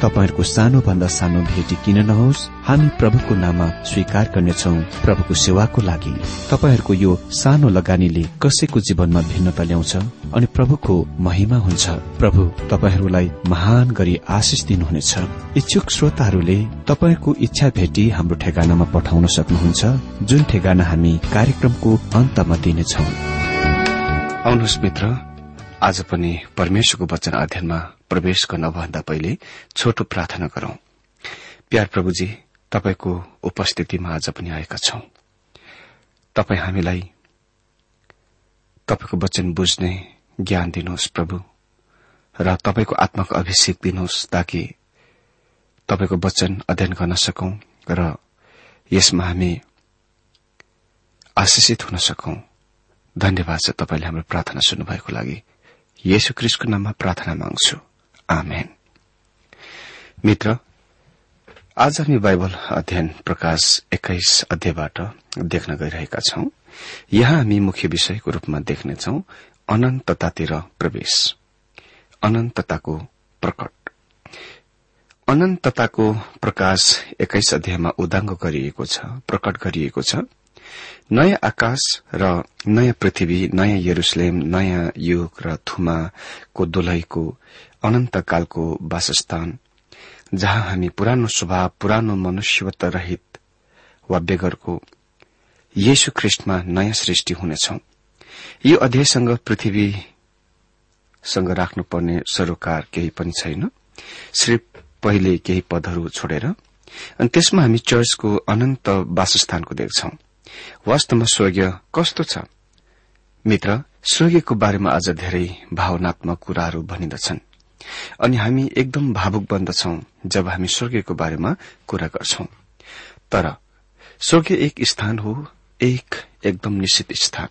तपाईँहरूको सानो भन्दा सानो भेटी किन नहोस्? हामी प्रभुको नाममा स्वीकार गर्नेछौ प्रभुको सेवाको लागि। तपाईँहरूको यो सानो लगानीले कसैको जीवनमा भिन्नता ल्याउँछ अनि प्रभुको महिमा हुन्छ? प्रभु तपाईँहरूलाई महान गरी आशिष दिनुहुनेछ। इच्छुक श्रोताहरूले तपाईँहरूको इच्छा भेटी हाम्रो ठेगानामा पठाउन सक्नुहुन्छ जुन ठेगाना हामी कार्यक्रमको अन्तमा दिनेछौ। आउनुहोस् मित्र आज पनि परमेश्वरको वचन अध्ययनमा प्रवेश गर्नभन्दा पहिले छोटो प्रार्थना गरौं। प्यार प्रभुजी तपाईँको उपस्थितिमा आज पनि आएका छौं। तपाई हामीलाई तपाईँको वचन बुझ्ने ज्ञान दिनुहोस् प्रभु र तपाईँको आत्माको अभिषेक दिनुहोस् ताकि तपाईँको वचन अध्ययन गर्न सकौं र यसमा हामी आशिषित हुन सकौं। धन्यवाद छ तपाईँले हाम्रो प्रार्थना सुन्नुभएको लागि। येशु क्रिस्टको नाममा प्रार्थना माग्छु। आमेन। मित्र आज हामी बाइबल अध्ययन प्रकाश एक्काइस अध्यायबाट देख्न गइरहेका छौं। यहाँ हामी मुख्य विषयको रूपमा देख्नेछौ अनन्ततातिर प्रवेश। अनन्तताको प्रकट। अनन्तताको प्रकाश एक्काइस अध्यायमा उदाङ्गो गरिएको छ प्रकट गरिएको छ। नयाँ आकाश र नयाँ पृथ्वी नयाँ यरुसलेम नयाँ युग र थुमाको दोलैको अनन्तकालको वासस्थान जहाँ हामी पुरानो स्वभाव पुरानो मनुष्यवत रहित वा बेगरको येशु ख्रिष्टमा नयाँ सृष्टि हुनेछौ। यो अध्यायसँग पृथ्वीसँग राख्नुपर्ने सरोकार केही पनि छैन। सिर्फ पहिले केही पदहरू छोडेर अनि त्यसमा हामी चर्चको अनन्त वासस्थानको देख्छौं। वास्तवमा स्वर्गीय कस्तो छ? मित्र स्वर्गीयको बारेमा अझ धेरै भावनात्मक कुराहरू भनिन्दछन् अनि हामी एकदम भावुक बन्दछौ जब हामी स्वर्गीयको बारेमा कुरा गर्छौं। तर स्वर्गीय एक स्थान हो एक एकदम निश्चित स्थान।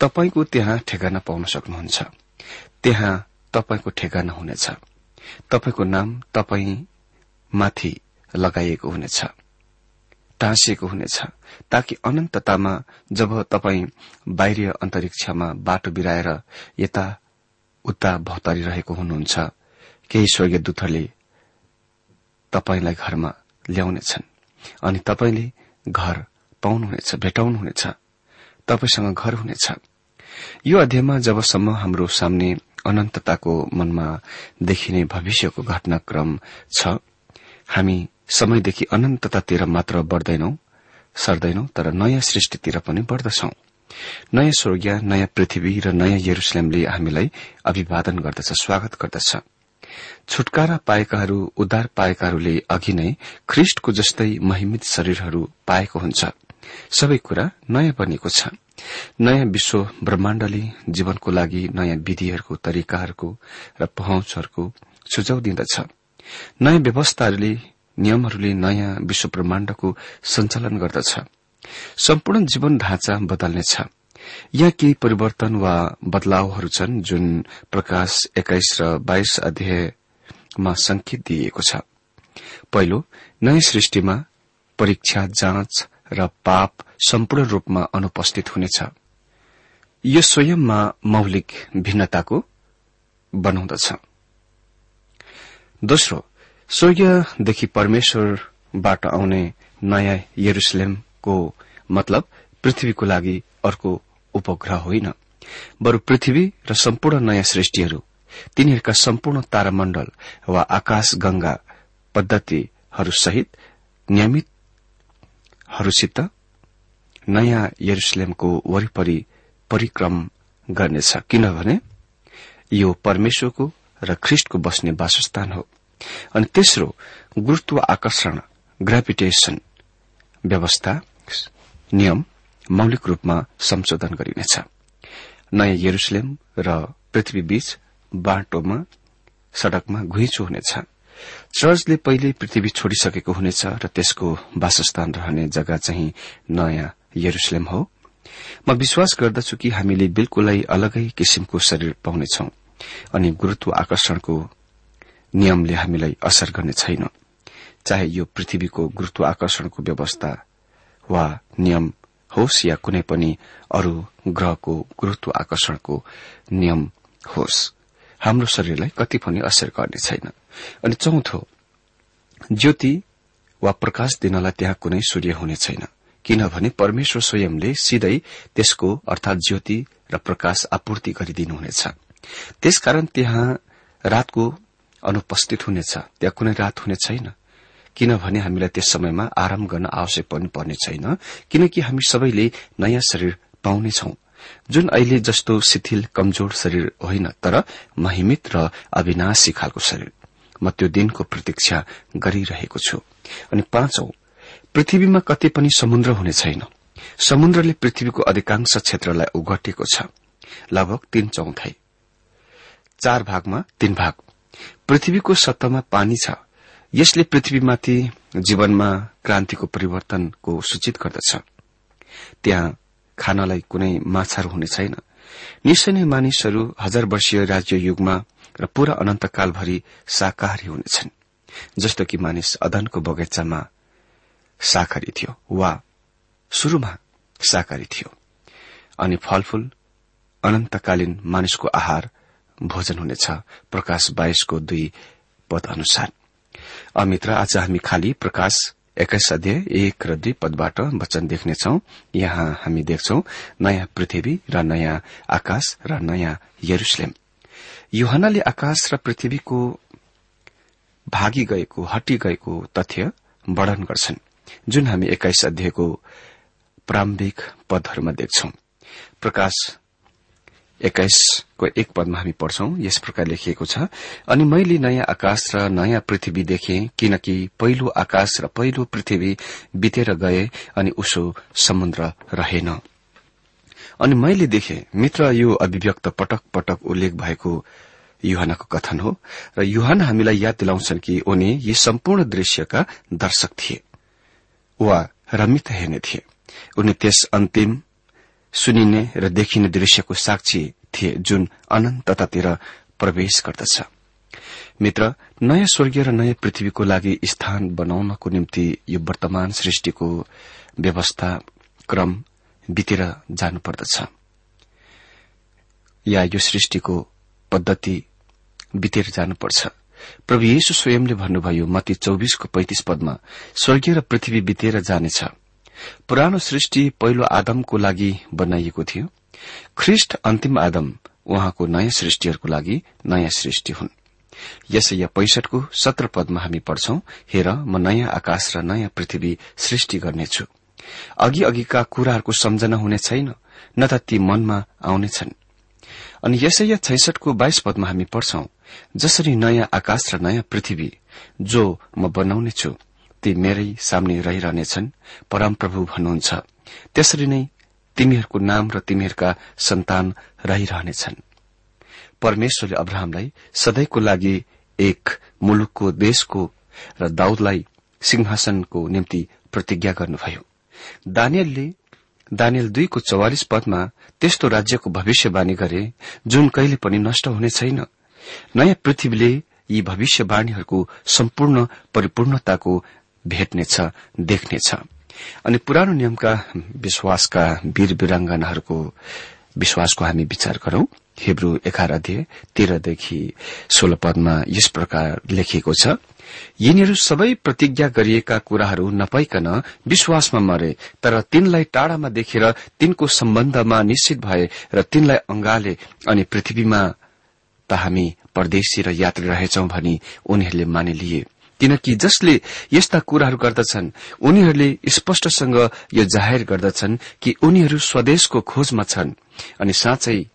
तपाईँको त्यहाँ ठेगाना पाउन सक्नुहुन्छ। त्यहाँ तपाईँको ठेगाना हुनेछ। तपाईँको नाम तपाईँ माथि लगाइएको हुनेछ। टाँसिएको हुनेछ। ताकि अनन्ततामा जब तपाईँ बाहिर अन्तरिक्षमा बाटो बिराएर यता उता भौतारिरहेको हुनुहुन्छ। केही स्वर्गीय दूतहरूले तपाईँलाई घरमा ल्याउनेछन्। अनि तपाईँले घर पाउनुहुनेछ भेटाउनुहुनेछ तपाईँसँग घर हुनेछ। यो अध्यायमा जबसम्म हाम्रो सामने अनन्तताको मनमा देखिने भविष्यको घटनाक्रम छ हामी समयदेखि अनन्ततातिर मात्र बढ़दैनौ सर्दैनौ तर नयाँ सृष्टितिर पनि बढ़दछौ। नयाँ स्वर्गीय नयाँ पृथ्वी र नयाँ यरुसलेमले हामीलाई अभिवादन गर्दछ स्वागत गर्दछ। छुटकारा पाएकाहरू उद्धार पाएकाहरूले अघि नै ख्रिष्टको जस्तै महिमित शरीरहरू पाएको हुन्छ। सबै कुरा नयाँ बनेको छ। नयाँ विश्व ब्रह्माण्डले जीवनको लागि नयाँ विधिहरूको तरिकाहरूको र पहुँचहरूको सुझाव दिँदछ। नयाँ व्यवस्थाहरूले नियमहरूले नयाँ विश्व ब्रह्माण्डको सञ्चालन गर्दछ। सम्पूर्ण जीवन ढाँचा बदल्नेछ। यहाँ केही परिवर्तन वा बदलावहरू छन् जुन प्रकाश एक्काइस र बाइस अध्यायमा संकेत दिइएको छ। पहिलो नयाँ सृष्टिमा परीक्षा जाँच र पाप सम्पूर्ण रूपमा अनुपस्थित हुनेछ। यो स्वयंमा मौलिक भिन्नताको बनाउँदछ। दोस्रो स्वर्गीयदेखि परमेश्वरबाट आउने नयाँ यरुसलेमको मतलब पृथ्वीको लागि अर्को उपग्रह होइन। बरू पृथ्वी र सम्पूर्ण नयाँ सृष्टिहरू तिनीहरूका सम्पूर्ण तारामण्डल वा आकाश गंगा पद्धतिहरूसहित नियमितहरूसित नयाँ यरुसलेमको वरिपरि परिक्रम गर्नेछ। किनभने यो परमेश्वरको र ख्रिष्टको बस्ने वासस्थान हो। अनि तेस्रो गुरुत्व आकर्षण ग्राभिटेशन व्यवस्था नियम मौलिक रूपमा संशोधन गरिनेछ। नयाँ यरुसलेम र पृथ्वी बीच बाटोमा सड़कमा घुइँचो हुनेछ। चर्चले पहिले पृथ्वी छोडिसकेको हुनेछ र त्यसको वासस्थान रहने जग्गा चाहिँ नयाँ यरुसलेम हो। म विश्वास गर्दछु कि हामीले बिल्कुलै अलगै किसिमको शरीर पाउनेछौ अनि गुरूत्व आकर्षणको नियमले हामीलाई असर गर्ने छैन। चाहे यो पृथ्वीको गुरूत्व आकर्षणको व्यवस्था वा नियम होस् या कुनै पनि अरू ग्रहको गुरूत्व आकर्षणको नियम होस्। हाम्रो शरीरलाई कति पनि असर गर्ने छैन। अनि चौथो ज्योति वा प्रकाश दिनलाई त्यहाँ कुनै सूर्य हुने छैन। किनभने परमेश्वर स्वयंले सिधै त्यसको अर्थात ज्योति र प्रकाश आपूर्ति गरिदिनुहुनेछ। त्यसकारण त्यहाँ रातको अनुपस्थित हुनेछ। त्यहाँ कुनै रात हुने छैन। किनभने हामीलाई त्यस समयमा आराम गर्न आवश्यक पनि पर्ने छैन किनकि हामी सबैले नयाँ शरीर पाउनेछौ जुन अहिले जस्तो शिथिल कमजोर शरीर होइन तर महिमित र अविनाशी खालको शरीर। म त्यो दिनको प्रतीक्षा गरिरहेको छु। अनि पाँचौं पृथ्वीमा कतै पनि समुद्र हुने छैन। समुद्रले पृथ्वीको अधिकांश क्षेत्रलाई उघटेको छ। लगभग तीन चौथाई। चार भागमा तीन भाग। पृथ्वीको सतहमा पानी छ। यसले पृथ्वीमाथि जीवनमा क्रान्तिको परिवर्तनको सूचित गर्दछ। त्यहाँ खानलाई कुनै माछाहरू हुने छैन। निश्चय नै मानिसहरू हजार वर्षीय राज्य युगमा र पूरा अनन्तकालभरि शाकाहारी हुनेछन् जस्तो कि मानिस अदनको बगैँचामा शाकाहारी थियो वा शुरूमा शाकाहारी थियो। अनि फलफूल अनन्तकालीन मानिसको आहार भोजन हुनेछ। प्रकाश बाइसको दुई पद अनुसार अमित्र आज हामी खाली प्रकाश एक्काइस अध्याय एक र दुई पदबाट वचन देख्नेछौ। यहाँ हामी देख्छौ नयाँ पृथ्वी र नयाँ आकाश र नयाँ यरुसलेम। युहनाले आकाश र पृथ्वीको भागी गएको हटी गएको तथ्य वर्णन गर्छन् जुन हामी एक्काइस अध्यायको प्रारम्भिक पदहरूमा देख्छौ। प्रकाश एक्काइसको एक पदमा हामी पढ्छौं यस प्रकार लेखिएको छ। अनि मैले नयाँ आकाश र नयाँ पृथ्वी देखे किनकि पहिलो आकाश र पहिलो पृथ्वी बितेर गए अनि उसो समुद्र रहेन। अनि मैले देखे मित्र यो अभिव्यक्त पटक पटक उल्लेख भएको युहानको कथन हो र युहान हामीलाई याद दिलाउँछन् कि उनी यी सम्पूर्ण दृश्यका दर्शक थिए वा रमित हेर्ने थिए। उनी त्यस अन्तिम सुनिने र देखिने दृश्यको साक्षी थिए जुन अनन्ततातिर प्रवेश गर्दछ। मित्र नयाँ स्वर्गीय र नयाँ पृथ्वीको लागि स्थान बनाउनको निम्ति यो वर्तमान सृष्टिको व्यवस्था क्रम बितेर जानुपर्दछ। या यो सृष्टिको पद्धति बितेर जानुपर्छ। प्रभु येशु स्वयंले भन्नुभयो मती चौबिसको पैंतिस पदमा स्वर्गीय र पृथ्वी बितेर जानेछ। पुरानो सृष्टि पहिलो आदमको लागि बनाइएको थियो। ख्रिष्ट अन्तिम आदम उहाँको नयाँ सृष्टिहरूको लागि नयाँ सृष्टि हुन्। यसै पैंसठको सत्र पदमा हामी पढ्छौं हेर म नयाँ आकाश र नयाँ पृथ्वी सृष्टि गर्नेछु। अघि अघिका कुराहरूको सम्झना हुने छैन न त ती मनमा आउनेछन् अनि यसै छैसठको बाइस पदमा हामी पढ्छौं जसरी नयाँ आकाश र नयाँ पृथ्वी जो म बनाउनेछु ती मेरै सामने रहिरहनेछन्। परमप्रभु भन्नुहुन्छ त्यसरी नै तिमीहरूको नाम र तिमीहरूका सन्तान रहिरहनेछन्। परमेश्वरले अब्राहमलाई सधैँको लागि एक मुलुकको देशको र दाउदलाई सिंहासनको निम्ति प्रतिज्ञा गर्नुभयो। दानियलले दानियल दुईको चौवालिस पदमा त्यस्तो राज्यको भविष्यवाणी गरे जुन कहिले पनि नष्ट हुने छैन। नयाँ पृथ्वीले यी भविष्यवाणीहरूको सम्पूर्ण परिपूर्णताको भेट्नेछ देख्नेछ। अनि पुरानो नियमका विश्वासका वीर वीरांगनाहरूको विश्वासको हामी विचार गरौं। हिब्रू एघार अध्यय तेह्रदेखि सोह्र पदमा यस प्रकार लेखिएको छ यिनीहरू सबै प्रतिज्ञा गरिएका कुराहरू नपाइकन विश्वासमा मरे तर तिनलाई टाढामा देखेर तिनको सम्बन्धमा निश्चित भए र तिनलाई अंगाले अनि पृथ्वीमा त हामी परदेशी र यात्री रहेछौ भनी उनीहरूले मानिलिए। किनकि जसले यस्ता कुराहरू गर्दछन् उनीहरूले स्पष्टसँग यो जाहेर गर्दछन् कि उनीहरू स्वदेशको खोजमा छन्। अनि साँच्चै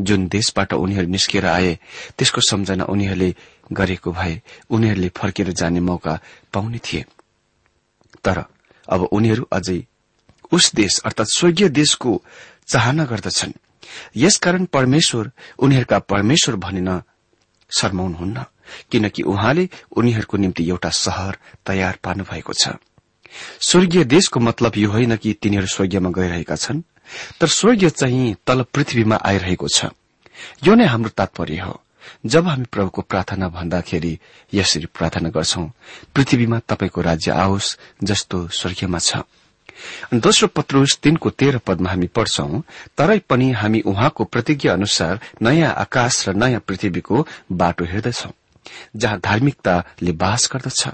जुन देशबाट उनीहरू निस्केर आए त्यसको सम्झना उनीहरूले गरेको भए उनीहरूले फर्केर जाने मौका पाउने थिए। तर अब उनीहरू अझै उस देश अर्थात स्वर्गीय देशको चाहना गर्दछन्। यसकारण परमेश्वर उनीहरूका परमेश्वर भनिन शर्माउनुहुन्न। किनकि उहाँले उनीहरूको निम्ति एउटा शहर तयार पार्नु भएको छ। स्वर्गीय देशको मतलब यो होइन कि तिनीहरू स्वर्गीयमा गइरहेका छन् तर स्वर्गीय चाहिँ तल पृथ्वीमा आइरहेको छ। यो नै हाम्रो तात्पर्य हो। जब हामी प्रभुको प्रार्थना भन्दाखेरि यसरी प्रार्थना गर्छौं पृथ्वीमा तपाईँको राज्य आओस् जस्तो स्वर्गीयमा छ। दोस्रो पत्रुस तीनको तेह्र पदमा हामी पढ्छौं तरै पनि हामी उहाँको प्रतिज्ञा अनुसार नयाँ आकाश र नयाँ पृथ्वीको बाटो हेर्दछौं। जहाँ धार्मिकताले बास गर्दछ।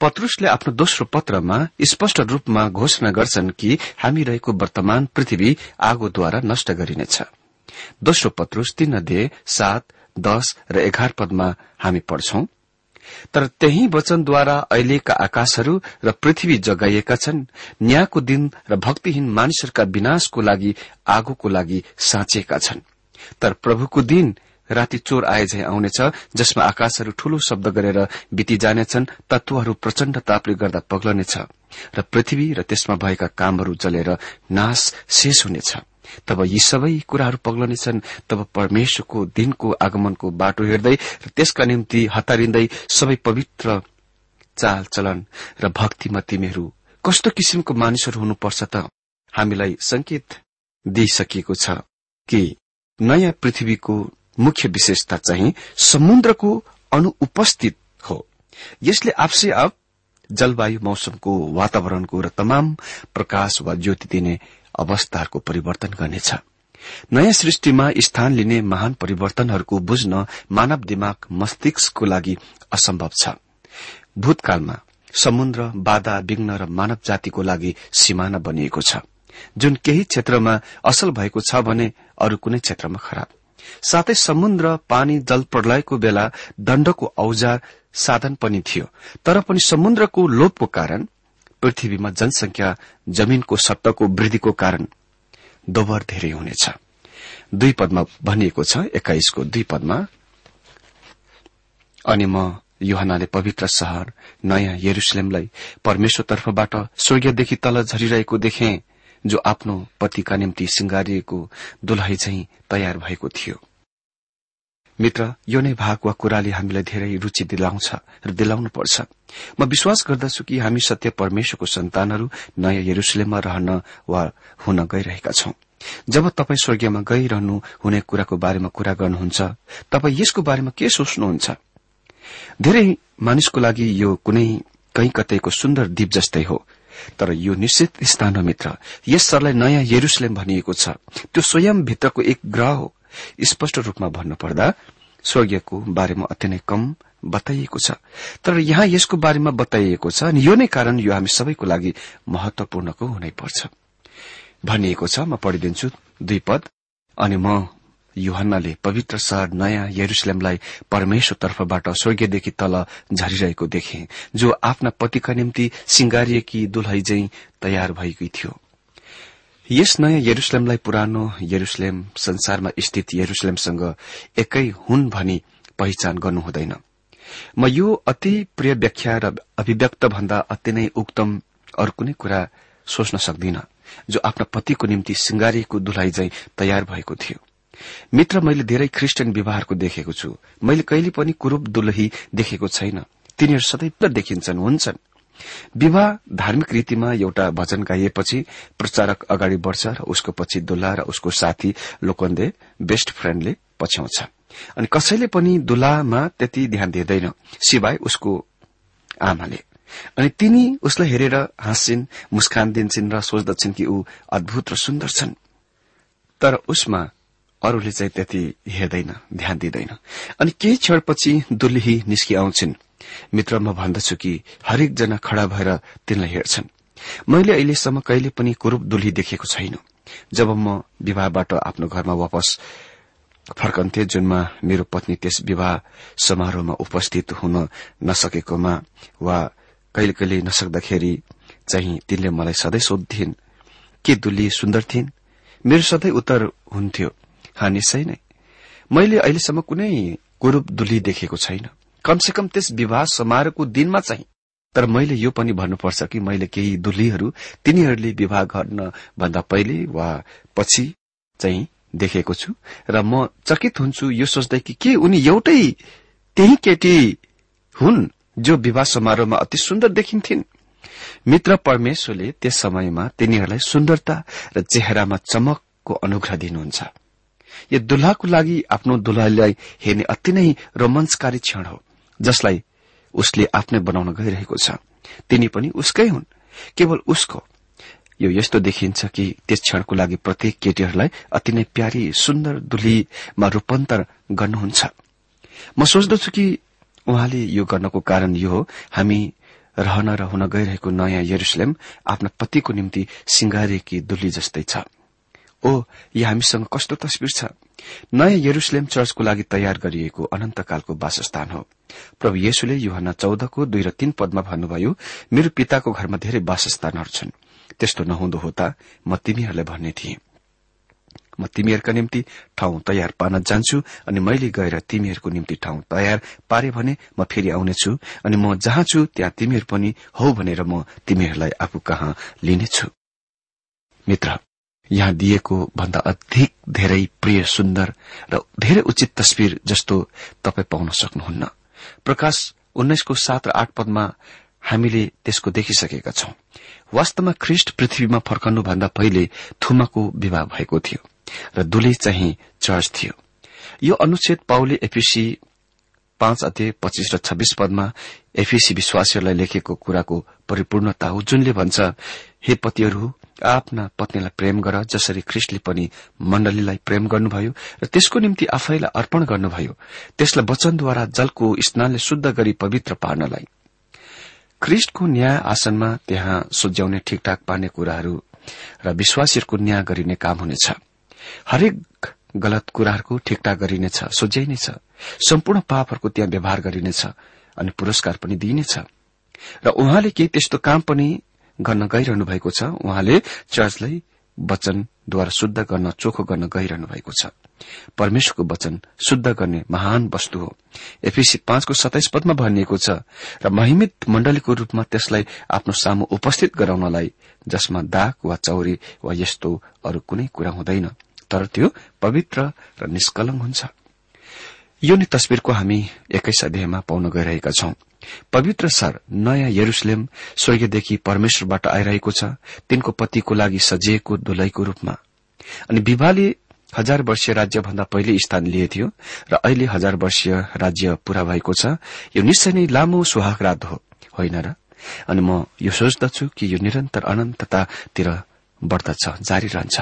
पत्रुसले आफ्नो दोस्रो पत्रमा स्पष्ट रूपमा घोषणा गर्छन् कि हामी रहेको वर्तमान पृथ्वी आगोद्वारा नष्ट गरिनेछ। दोस्रो पत्रुस तीन अध्यय सात दश र एघार पदमा हामी पढ्छौं। तर त्यही वचनद्वारा अहिलेका आकाशहरू र पृथ्वी जगाइएका छन्। न्यायको दिन र भक्तिहीन मानिसहरूका विनाशको लागि आगोको लागि साँचिएका छन्। तर प्रभुको दिन राति चोर आए झै आउनेछ जसमा आकाशहरू ठूलो शब्द गरेर बिति जानेछन् तत्वहरू प्रचण्ड तापले गर्दा पग्लनेछ र पृथ्वी र त्यसमा भएका कामहरू जलेर नाश शेष हुनेछ। तब यी सबै कुराहरू पग्लनेछन् तब परमेश्वरको दिनको आगमनको बाटो हेर्दै र त्यसका निम्ति हतारिँदै सबै पवित्र चाल चलन र भक्तिमा तिमीहरू कस्तो किसिमको मानिसहरू हुनुपर्छ त? हामीलाई संकेत दिइसकिएको छ कि नयाँ पृथ्वीको मुख्य विशेषता चाहिँ समुद्रको अनुपस्थित हो। यसले आफसे आप जलवायु मौसमको वातावरणको र तमाम प्रकाश वा ज्योति दिने अवस्थाहरूको परिवर्तन गर्नेछ। नयाँ सृष्टिमा स्थान लिने महान परिवर्तनहरूको बुझ्न मानव दिमाग मस्तिष्कको लागि असम्भव छ। भूतकालमा समुद्र बाधा विघ्न र मानव जातिको लागि सिमाना बनिएको छ। जुन केही क्षेत्रमा असल भएको छ भने अरू कुनै क्षेत्रमा खराब। साथै समुद्र पानी जल प्रलयको बेला दण्डको औजार साधन पनि थियो। तर पनि समुद्रको लोपको कारण पृथ्वीमा जनसंख्या जमीनको सट्टको वृद्धिको कारण दोबर धेरै हुनेछ। दुई पदमा भनिएको छ एक्काइसको दुई पदमा अनि म युहनाले पवित्र शहर नयाँ यरुसलेमलाई परमेश्वरतर्फबाट स्वर्गीयदेखि तल झरिरहेको देखे। जो आफ्नो पतिका निम्ति सिंगारिएको दुलही चाहिँ तयार भएको थियो। मित्र यो नै भाग वा कुराले हामीलाई धेरै रूचि दिलाउँछ र दिलाउनु पर्छ म विश्वास गर्दछु कि हामी सत्य परमेश्वरको सन्तानहरू नयाँ यरुसलेममा रहन वा हुन गइरहेका छौं। जब तपाईँ स्वर्गीयमा गइरहनु हुने कुराको बारेमा कुरा गर्नुहुन्छ तपाईँ यसको बारेमा के सोच्नुहुन्छ? धेरै मानिसको लागि यो कुनै कहीँ कतैको सुन्दर द्वीप जस्तै हो। तर यो निश्चित स्थान हो मित्र। यस सरलाई नयाँ यरुसलेम भनिएको छ। त्यो स्वयं भित्रको एक ग्रह हो। स्पष्ट रूपमा भन्नुपर्दा स्वर्गीयको बारेमा अति नै कम बताइएको छ। तर यहाँ यसको बारेमा बताइएको छ अनि यो नै कारण यो हामी सबैको लागि महत्वपूर्णको हुनै पर्छ भनिएको छ म पढिदिन्छु दुई पद। अनि म युहन्नाले पवित्र शहर नयाँ यरुसलेमलाई परमेश्वर तर्फबाट स्वर्गीयदेखि तल झरिरहेको देखे जो आफ्ना पतिका निम्ति सिंगारिएकी दुलहै झै तयार भएकी थियो। यस नयाँ यरुसलेमलाई पुरानो यरुसलेम संसारमा स्थित यरुसलेमसँग एकै हुन् भनी पहिचान गर्नु हुँदैन। म यो अति प्रिय व्याख्या र अभिव्यक्त भन्दा अति नै उक्तम अरू कुनै कुरा सोच्न सक्दिन जो आफ्ना पतिको निम्ति सिंगारिएको दुलाई तयार भएको थियो। मित्र मैले धेरै ख्रिस्टियन विवाहको देखेको छु। मैले कहिले पनि कुरूप दुलही देखेको छैन। तिनीहरू सदैव देखिन्छन् हुन्छन्। विवाह धार्मिक रीतिमा एउटा भजन गाइएपछि प्रचारक अगाडि बढ़छ र उसको पछि दुल्हा र उसको साथी लोकन्दे बेस्ट फ्रेण्डले पछ्याउँछ। अनि कसैले पनि दुल्हामा त्यति ध्यान दिँदैन सिवाय उसको आमाले। अनि तिनी उसलाई हेरेर हाँस्छिन् मुस्कान दिन्छन् र सोच्दछन् कि ऊ अद्भुत र सुन्दर छन्। तर उसमा अरूले चाहिँ त्यति हेर्दैन ध्यान दिँदैन। अनि केही क्षणपछि दुल्ही निस्कि आउँछिन् मित्र म भन्दछु कि हरेकजना खड़ा भएर तिनलाई हेर्छन्। मैले अहिलेसम्म कहिले पनि कुरूप दुल्ही देखेको छैन। जब म विवाहबाट आफ्नो घरमा वापस फर्कन्थे जुनमा मेरो पत्नी त्यस विवाह समारोहमा उपस्थित हुन नसकेकोमा वा कहिले कहिले नसक्दाखेरि चाहिँ तिनले मलाई सधैँ सोध्थिन् के दुल्ली सुन्दर थिइन्? मेरो सधैँ उत्तर हुन्थ्यो। हा निश्चय नै मैले अहिलेसम्म कुनै कुरूप दुली देखेको छैन। कमसे कम त्यस विवाह समारोहको दिनमा चाहिँ। तर मैले यो पनि भन्नुपर्छ कि मैले केही दुलीहरू तिनीहरूले विवाह गर्न भन्दा पहिले वा पछि चाहिँ देखेको छु। र म चकित हुन्छु यो सोच्दै कि के उनी एउटै त्यही केटी हुन् जो विवाह समारोहमा अति सुन्दर देखिन्थिन्। मित्र परमेश्वरले त्यस समयमा तिनीहरूलाई सुन्दरता र चेहरामा चमकको अनुग्रह दिनुहुन्छ। यो दुल्हाको लागि आफ्नो दुल्हालाई हेर्ने अति नै रोमाञ्चकारी क्षण हो जसलाई उसले आफ्नै बनाउन गइरहेको छ। तिनी पनि उसकै हुन् केवल उसको। यो यस्तो देखिन्छ कि त्यस क्षणको लागि प्रत्येक केटीहरूलाई अति नै प्यारी सुन्दर दुलीमा रूपान्तर गर्नुहुन्छ। म सोच्दछु कि उहाँले यो गर्नको कारण यो हो हामी रहन र हुन गइरहेको नयाँ यरुसलेम आफ्ना पतिको निम्ति सिंगारेकी दुली जस्तै छ। ओ यो हामीसँग कस्तो तस्विर छ? नयाँ यरुसलेम चर्चको लागि तयार गरिएको अनन्तकालको वासस्थान हो। प्रभु येशुले युहना चौधको दुई र तीन पदमा भन्नुभयो मेरो पिताको घरमा धेरै वासस्थानहरू छन्। त्यस्तो नहुँदो हो त म तिमीहरूलाई भन्ने थिएँ। म तिमीहरूका निम्ति ठाउँ तयार पार्न जान्छु अनि मैले गएर तिमीहरूको निम्ति ठाउँ तयार पारे भने म फेरि आउनेछु अनि म जहाँ छु त्यहाँ तिमीहरू पनि हौ भनेर म तिमीहरूलाई आफू कहाँ लिनेछु। मित्र यहाँ दिएको भन्दा अधिक धेरै प्रिय सुन्दर र धेरै उचित तस्विर जस्तो तपाई पाउन सक्नुहुन्न। प्रकाश उन्नाइसको सात र आठ पदमा हामीले त्यसको देखिसकेका छौं। वास्तवमा ख्रिष्ट पृथ्वीमा फर्कनुभन्दा पहिले थुमाको विवाह भएको थियो र दुलै चाहिँ चर्च थियो। यो अनुच्छेद पाउले एफिसी पाँच अध्यय पच्चीस र छब्बीस पदमा एफिसी विश्वासीहरूलाई लेखेको कुराको परिपूर्णता हो। जुनले भन्छ हे पतिहरू आफ्ना पत्नीलाई प्रेम गर जसरी ख्रिस्टले पनि मण्डलीलाई प्रेम गर्नुभयो र त्यसको निम्ति आफैलाई अर्पण गर्नुभयो। त्यसलाई वचनद्वारा जलको स्नानले शुद्ध गरी पवित्र पार्नलाई। ख्रिष्टको न्याय आसनमा त्यहाँ सुझ्याउने ठिकठाक पार्ने कुराहरू र विश्वासीहरूको न्याय गरिने काम हुनेछ। हरेक गलत कुराहरूको ठिकठाक गरिनेछ सोझ्याइनेछ सम्पूर्ण पापहरूको त्यहाँ व्यवहार गरिनेछ अनि पुरस्कार पनि दिइनेछ। र उहाँले केही त्यस्तो काम पनि गर्न गइरहनु भएको छ। उहाँले चर्चलाई वचनद्वारा शुद्ध गर्न चोखो गर्न गइरहनु भएको छ। परमेश्वरको वचन शुद्ध गर्ने महान वस्तु हो। एफिसी पाँचको सताइस पदमा भनिएको छ र महिमित मण्डलीको रूपमा त्यसलाई आफ्नो सामु उपस्थित गराउनलाई जसमा दाग वा चौरी वा यस्तो अरू कुनै कुरा हुँदैन। तर त्यो पवित्र र निष्कलङ हुन्छ। यो नै तस्विरको हामी एक्काइस अध्यायमा पाउन गइरहेका छौं। पवित्र सर नयाँ यरुसलेम स्वर्गीयदेखि परमेश्वरबाट आइरहेको छ तिनको पतिको लागि सजिएको दुलैको रूपमा। अनि विवाहले हजार वर्षीय राज्यभन्दा पहिले स्थान लिए थियो र अहिले हजार वर्षीय राज्य पूरा भएको छ। यो निश्चय नै लामो सुहागरात हो होइन र? अनि म यो सोच्दछु कि यो निरन्तर अनन्ततातिर बढ़दछ जारी रहन्छ।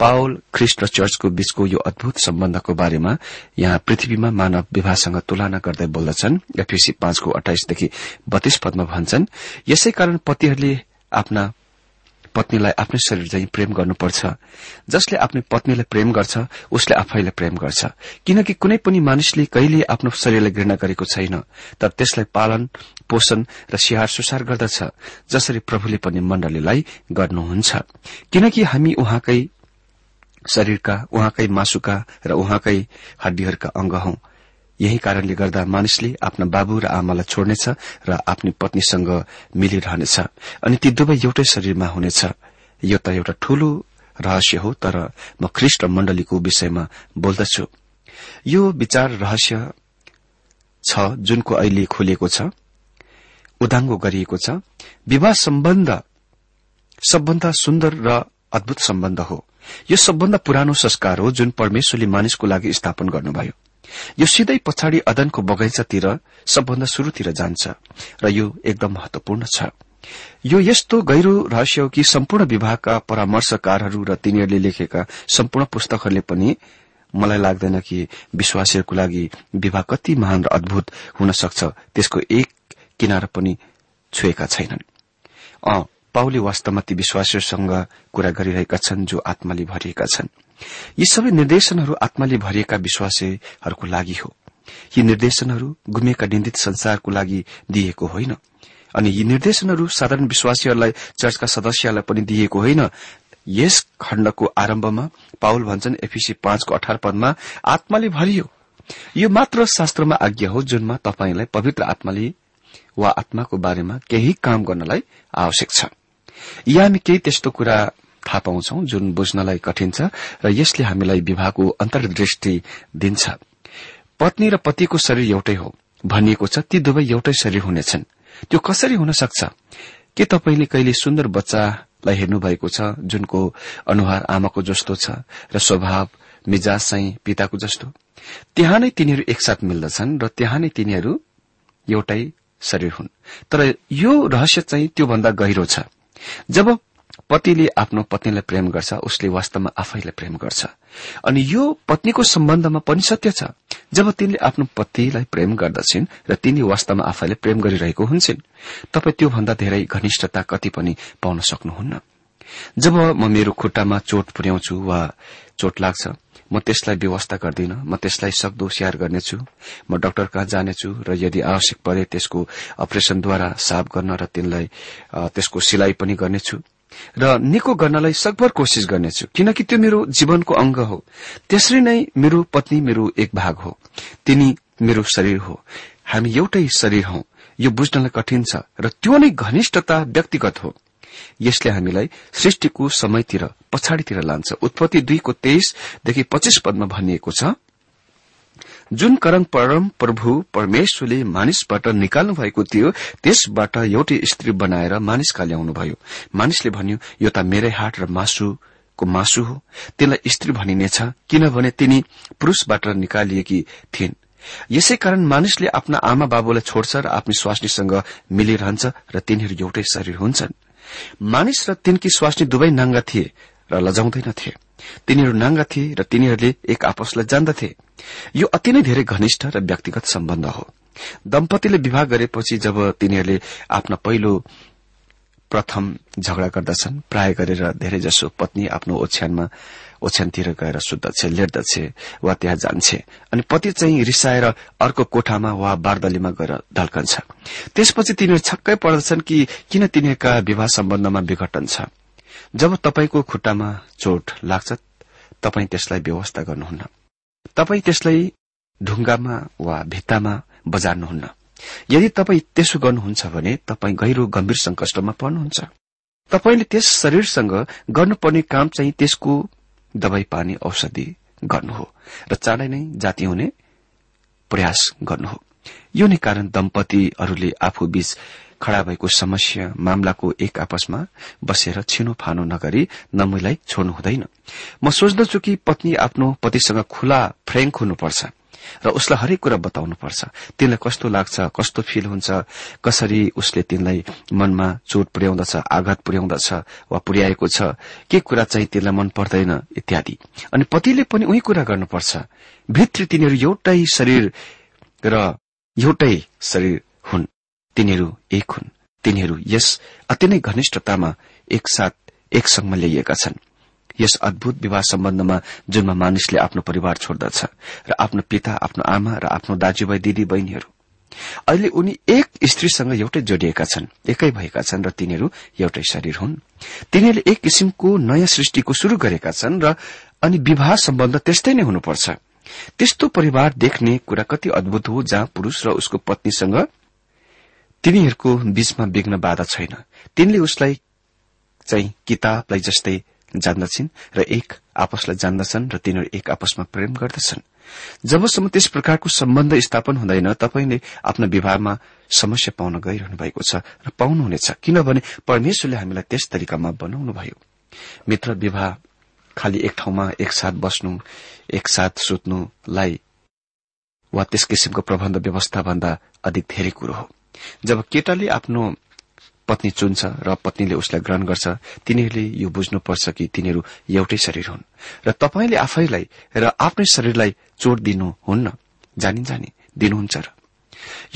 पावल ख्रिस्ट र चर्चको बीचको यो अद्भुत सम्बन्धको बारेमा यहाँ पृथ्वीमा मानव विवाहसँग तुलना गर्दै बोल्दछन्। एफिसी पाँचको अठाइसदेखि बत्तीस पदमा भन्छन् यसै कारण पतिहरूले आफ्ना पत्नीलाई आफ्नै शरीर चाहिँ प्रेम गर्नुपर्छ। जसले आफ्नो पत्नीलाई प्रेम गर्छ उसले आफैलाई प्रेम गर्छ। किनकि कुनै पनि मानिसले कहिले आफ्नो शरीरलाई घृणा गरेको छैन तर त्यसलाई पालन पोषण र स्याहार सुसार गर्दछ जसरी प्रभुले पनि मण्डलीलाई गर्नुहुन्छ। किनकि हामी उहाँकै शरीरका उहाँकै मासुका र उहाँकै हड्डीहरूका अंग हौं। यही कारणले गर्दा मानिसले आफ्ना बाबु र आमालाई छोड्नेछ र आफ्नी पत्नीसँग मिलिरहनेछ। अनि ती दुवै एउटै शरीरमा हुनेछ। यो त एउटा ठूलो रहस्य हो तर म ख्रिष्ट मण्डलीको विषयमा बोल्दछु। यो विचार रहस्य छ जुनको अहिले खोलिएको छ उदाङ्गो गरिएको छ। विवाह सम्बन्ध सबभन्दा सुन्दर र अद्भुत सम्बन्ध हो। यो सबभन्दा पुरानो संस्कार हो जुन परमेश्वरले मानिसको लागि स्थापन गर्नुभयो। यो सिधै पछाडि अदनको बगैँचातिर सबभन्दा शुरूतिर जान्छ र यो एकदम महत्वपूर्ण छ। यो यस्तो गहिरो रहस्य हो कि सम्पूर्ण विभागका परामर्शकारहरू र तिनीहरूले लेखेका सम्पूर्ण पुस्तकहरूले पनि मलाई लाग्दैन कि विश्वासीहरूको लागि विवाह कति महान र अद्भुत हुन सक्छ त्यसको एक किनार पनि छोएका छैनन्। पाउले वास्तवमा ती विश्वासीहरूसँग कुरा गरिरहेका छन् जो आत्माले भरिएका छन्। यी सबै निर्देशनहरू आत्माले भरिएका विश्वासीहरूको लागि हो। यी निर्देशनहरू गुमेका निन्दित संसारको लागि दिएको होइन। अनि यी निर्देशनहरू साधारण विश्वासीहरूलाई चर्चका सदस्यलाई पनि दिएको होइन। यस खण्डको आरम्भमा पाउल भन्छन् एफिसी पाँचको अठार पदमा आत्माले भरियो। यो मात्र शास्त्रमा आज्ञा हो जुनमा तपाईँलाई पवित्र आत्माले वा आत्माको बारेमा केही काम गर्नलाई आवश्यक छ। यहाँ हामी केही त्यस्तो कुरा थाहा पाउँछौ जुन बुझ्नलाई कठिन छ र यसले हामीलाई विवाहको अन्तर्दृष्टि दिन्छ। पत्नी र पतिको शरीर एउटै हो। भनिएको छ ती दुवै एउटै शरीर हुनेछन्। त्यो कसरी हुन सक्छ? के तपाईँले कहिले सुन्दर बच्चालाई हेर्नु भएको छ जुनको अनुहार आमाको जस्तो छ र स्वभाव मिजाज चाहिँ पिताको जस्तो? त्यहाँ नै तिनीहरू एकसाथ मिल्दछन् र त्यहाँ नै तिनीहरू एउटै शरीर हुन्। तर यो रहस्य चाहिँ त्योभन्दा गहिरो छ। जब पतिले आफ्नो पत्नीलाई प्रेम गर्छ उसले वास्तवमा आफैलाई प्रेम गर्छ। अनि यो पत्नीको सम्बन्धमा पनि सत्य छ। जब तिनले आफ्नो पतिलाई प्रेम गर्दछिन् र तिनी वास्तवमा आफैलाई प्रेम गरिरहेको हुन्छन् तपाईँ त्योभन्दा धेरै घनिष्ठता कति पनि पाउन सक्नुहुन्न। जब म मेरो खुट्टामा चोट पुर्याउँछु वा चोट लाग्छ म त्यसलाई व्यवस्था गर्दिन म त्यसलाई सक्दो स्याहार गर्नेछु म डाक्टर कहाँ जानेछु र यदि आवश्यक परे त्यसको अपरेशनद्वारा साफ गर्न र तिनलाई त्यसको सिलाइ पनि गर्नेछु। र निको गर्नलाई सकभर कोशिश गर्नेछु किनकि त्यो मेरो जीवनको अंग हो। त्यसरी नै मेरो पत्नी मेरो एक भाग हो। तिनी मेरो शरीर हो। हामी एउटै शरीर हौ। यो बुझ्नलाई कठिन छ र त्यो नै घनिष्ठता व्यक्तिगत हो। यसले हामीलाई सृष्टिको समयतिर पछाडितिर लान्छ। उत्पत्ति दुईको तेइसदेखि पच्चीस पदमा भनिएको छ जुन करङ परम प्रभु परमेश्वरले मानिसबाट निकाल्नु भएको थियो त्यसबाट एउटै स्त्री बनाएर मानिसका ल्याउनुभयो मानिसले भन्यो यो त मेरै हाट र मासुको मासु हो। त्यसलाई स्त्री भनिनेछ किनभने तिनी पुरूषबाट निकालिएकी थिइन्। यसै कारण मानिसले आफ्ना आमा बाबुलाई छोड्छ र आफ्नो स्वास्नीसँग मिलिरहन्छ र तिनीहरू एउटै शरीर हुन्छन्। मानिस र तिनकी स्वास्नी दुवै नाङ्गा थिए। र लजाउँदैनथे तिनीहरू नाङ्गा थिए र तिनीहरूले एक आपसलाई जान्दथे। यो अति नै धेरै घनिष्ठ र व्यक्तिगत सम्बन्ध हो। दम्पतिले विवाह गरेपछि जब तिनीहरूले आफ्ना पहिलो प्रथम झगडा गर्दछन् प्राय गरेर धेरैजसो पत्नी आफ्नो ओछ्यानमा ओछ्यानतिर गएर सुत्दछ लेट्दछ वा त्यहाँ जान्छे अनि पति चाहिँ रिसाएर अर्को कोठामा वा बारदलीमा गएर ढल्कन्छ। त्यसपछि तिनीहरू छक्कै पर्दछन् कि किन तिनीहरूका विवाह सम्बन्धमा विघटन छ। जब तपाईँको खुट्टामा चोट लाग्छ तपाईँ त्यसलाई व्यवस्था गर्नुहुन्न। तपाईँ त्यसलाई ढुङ्गामा वा भित्तामा बजार्नुहुन्न। यदि तपाईँ त्यसो गर्नुहुन्छ भने तपाईँ गहिरो गम्भीर संकष्टमा पर्नुहुन्छ। तपाईँले त्यस शरीरसँग गर्नुपर्ने काम चाहिँ त्यसको दवाई पानी औषधि गर्नु हो र चाँडै नै जाति हुने प्रयास गर्नु हो। यो नै कारण दम्पतिहरूले आफू बीच खड़ा भएको समस्या मामलाको एक आपसमा बसेर छिनोफानो नगरी नमुलाई छोड्नु हुँदैन। म सोच्दछु कि पत्नी आफ्नो पतिसँग खुला फ्रेङ्क हुनुपर्छ र उसलाई हरेक कुरा बताउनुपर्छ। तिनलाई कस्तो लाग्छ कस्तो फिल हुन्छ कसरी उसले तिनलाई मनमा चोट पुर्याउँदछ आघात पुर्याउँदछ वा पुर्याएको छ के कुरा चाहिँ तिनलाई मन पर्दैन इत्यादि। अनि पतिले पनि उही कुरा गर्नुपर्छ। भित्री तिनीहरू एउटै शरीर र एउटै शरीर तिनीहरू एक हुन्। तिनीहरू यस अति नै घनिष्ठतामा एकसाथ एक संगमा ल्याइएका छन्। यस अद्भुत विवाह सम्बन्धमा जुनमा मानिसले आफ्नो परिवार छोड्दछ र आफ्नो पिता आफ्नो आमा र आफ्नो दाजुभाइ दिदी बहिनीहरू। अहिले उनी एक स्त्रीसँग एउटै जोडिएका छन् एकै भएका छन् र तिनीहरू एउटै शरीर हुन्। तिनीहरूले एक किसिमको नयाँ सृष्टिको शुरू गरेका छन् र अनि विवाह सम्बन्ध त्यस्तै नै हुनुपर्छ। त्यस्तो परिवार देख्ने कुरा कति अद्भुत हो जहाँ पुरूष र उसको पत्नीसँग तिनीहरूको बीचमा विघ्न बाधा छैन। तिनले उसलाई चाहिँ किताबलाई जस्तै जान्दछन् र एक आपसलाई जान्दछन् र तिनीहरू एक आपसमा प्रेम गर्दछन्। जबसम्म त्यस प्रकारको सम्बन्ध स्थापन हुँदैन तपाईँले आफ्नो विवाहमा समस्या पाउन गइरहनु भएको छ र पाउनुहुनेछ। किनभने परमेश्वरले हामीलाई त्यस तरिकामा बनाउनुभयो। मित्र विवाह खालि एक ठाउँमा एकसाथ बस्नु एकसाथ सुत्नुलाई वा त्यस किसिमको प्रबन्ध व्यवस्था भन्दा अधिक धेरै कुरो हो। जब केटाले आफ्नो पत्नी चुन्छ र पत्नीले उसलाई ग्रहण गर्छ तिनीहरूले यो बुझ्नुपर्छ कि तिनीहरू एउटै शरीर हुन् र तपाईँले आफैलाई र आफ्नै शरीरलाई चोट दिनुहुन्न जानी जानी दिनुहुन्छ र।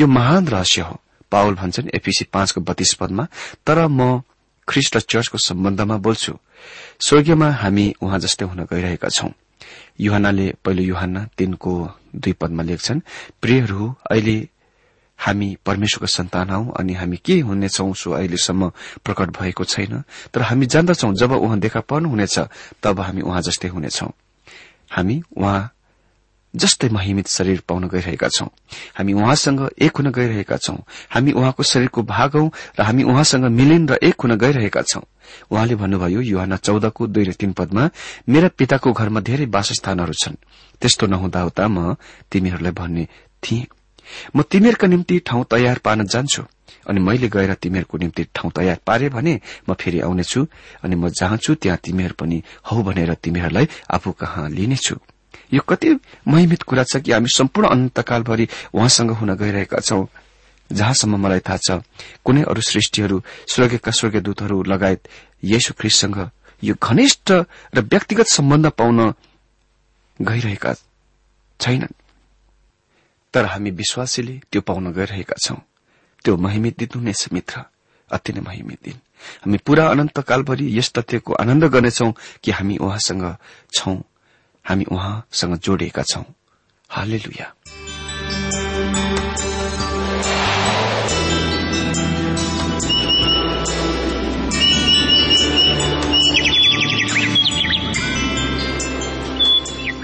यो महान रहस्य हो। पावल भन्छन् एपिसी पाँचको बत्तीस पदमा तर म ख्रिष्ट चर्चको सम्बन्धमा बोल्छु। स्वर्गीयमा हामी उहाँ जस्तै हुन गइरहेका छौं। युहानले पहिलो युहान तीनको दुई पदमा लेख्छन् प्रियहरू अहिले हामी परमेश्वरको सन्तान हौ अनि हामी के हुनेछौ सो अहिलेसम्म प्रकट भएको छैन। तर हामी जान्दछौ जब उहाँ देखा पर्नुहुनेछ तब हामी उहाँ जस्तै हुनेछौ। हामी उहाँ जस्तै महिमित शरीर पाउन गइरहेका छौं। हामी उहाँसँग एक हुन गइरहेका छौं। हामी उहाँको शरीरको भाग हौ र हामी उहाँसँग मिलिन र एक हुन गइरहेका छौं। उहाँले भन्नुभयो युहान चौधको दुई र तीन पदमा मेरा पिताको घरमा धेरै वासस्थानहरू छन्। त्यस्तो नहुँदा हुँदा म तिमीहरूलाई भन्ने थिएँ। म तिमीहरूका निम्ति ठाउँ तयार पार्न जान्छु अनि मैले गएर तिमीहरूको निम्ति ठाउँ तयार पारे भने म फेरि आउनेछु अनि म जहाँ छु त्यहाँ तिमीहरू पनि हौ भनेर तिमीहरूलाई आफू कहाँ लिनेछु। यो कति महिमित कुरा छ कि हामी सम्पूर्ण अनन्तकालभरि उहाँसँग हुन गइरहेका छौं। जहाँसम्म मलाई थाहा छ कुनै अरू सृष्टिहरू स्वर्गका स्वर्गदूतहरू लगायत येशु ख्रिससँग यो घनिष्ठ र व्यक्तिगत सम्बन्ध पाउन गइरहेका छैनन्। तर हामी विश्वासीले त्यो पाउन गइरहेका छौं। त्यो महिमित दिन हुनेछ मित्र। अति नै महिमित दिन। हामी पूरा अनन्तकालभरि यस तथ्यको आनन्द गर्नेछौ कि हामी उहाँसँग छौं। हामी उहाँसँग जोडिएका छौं। हाले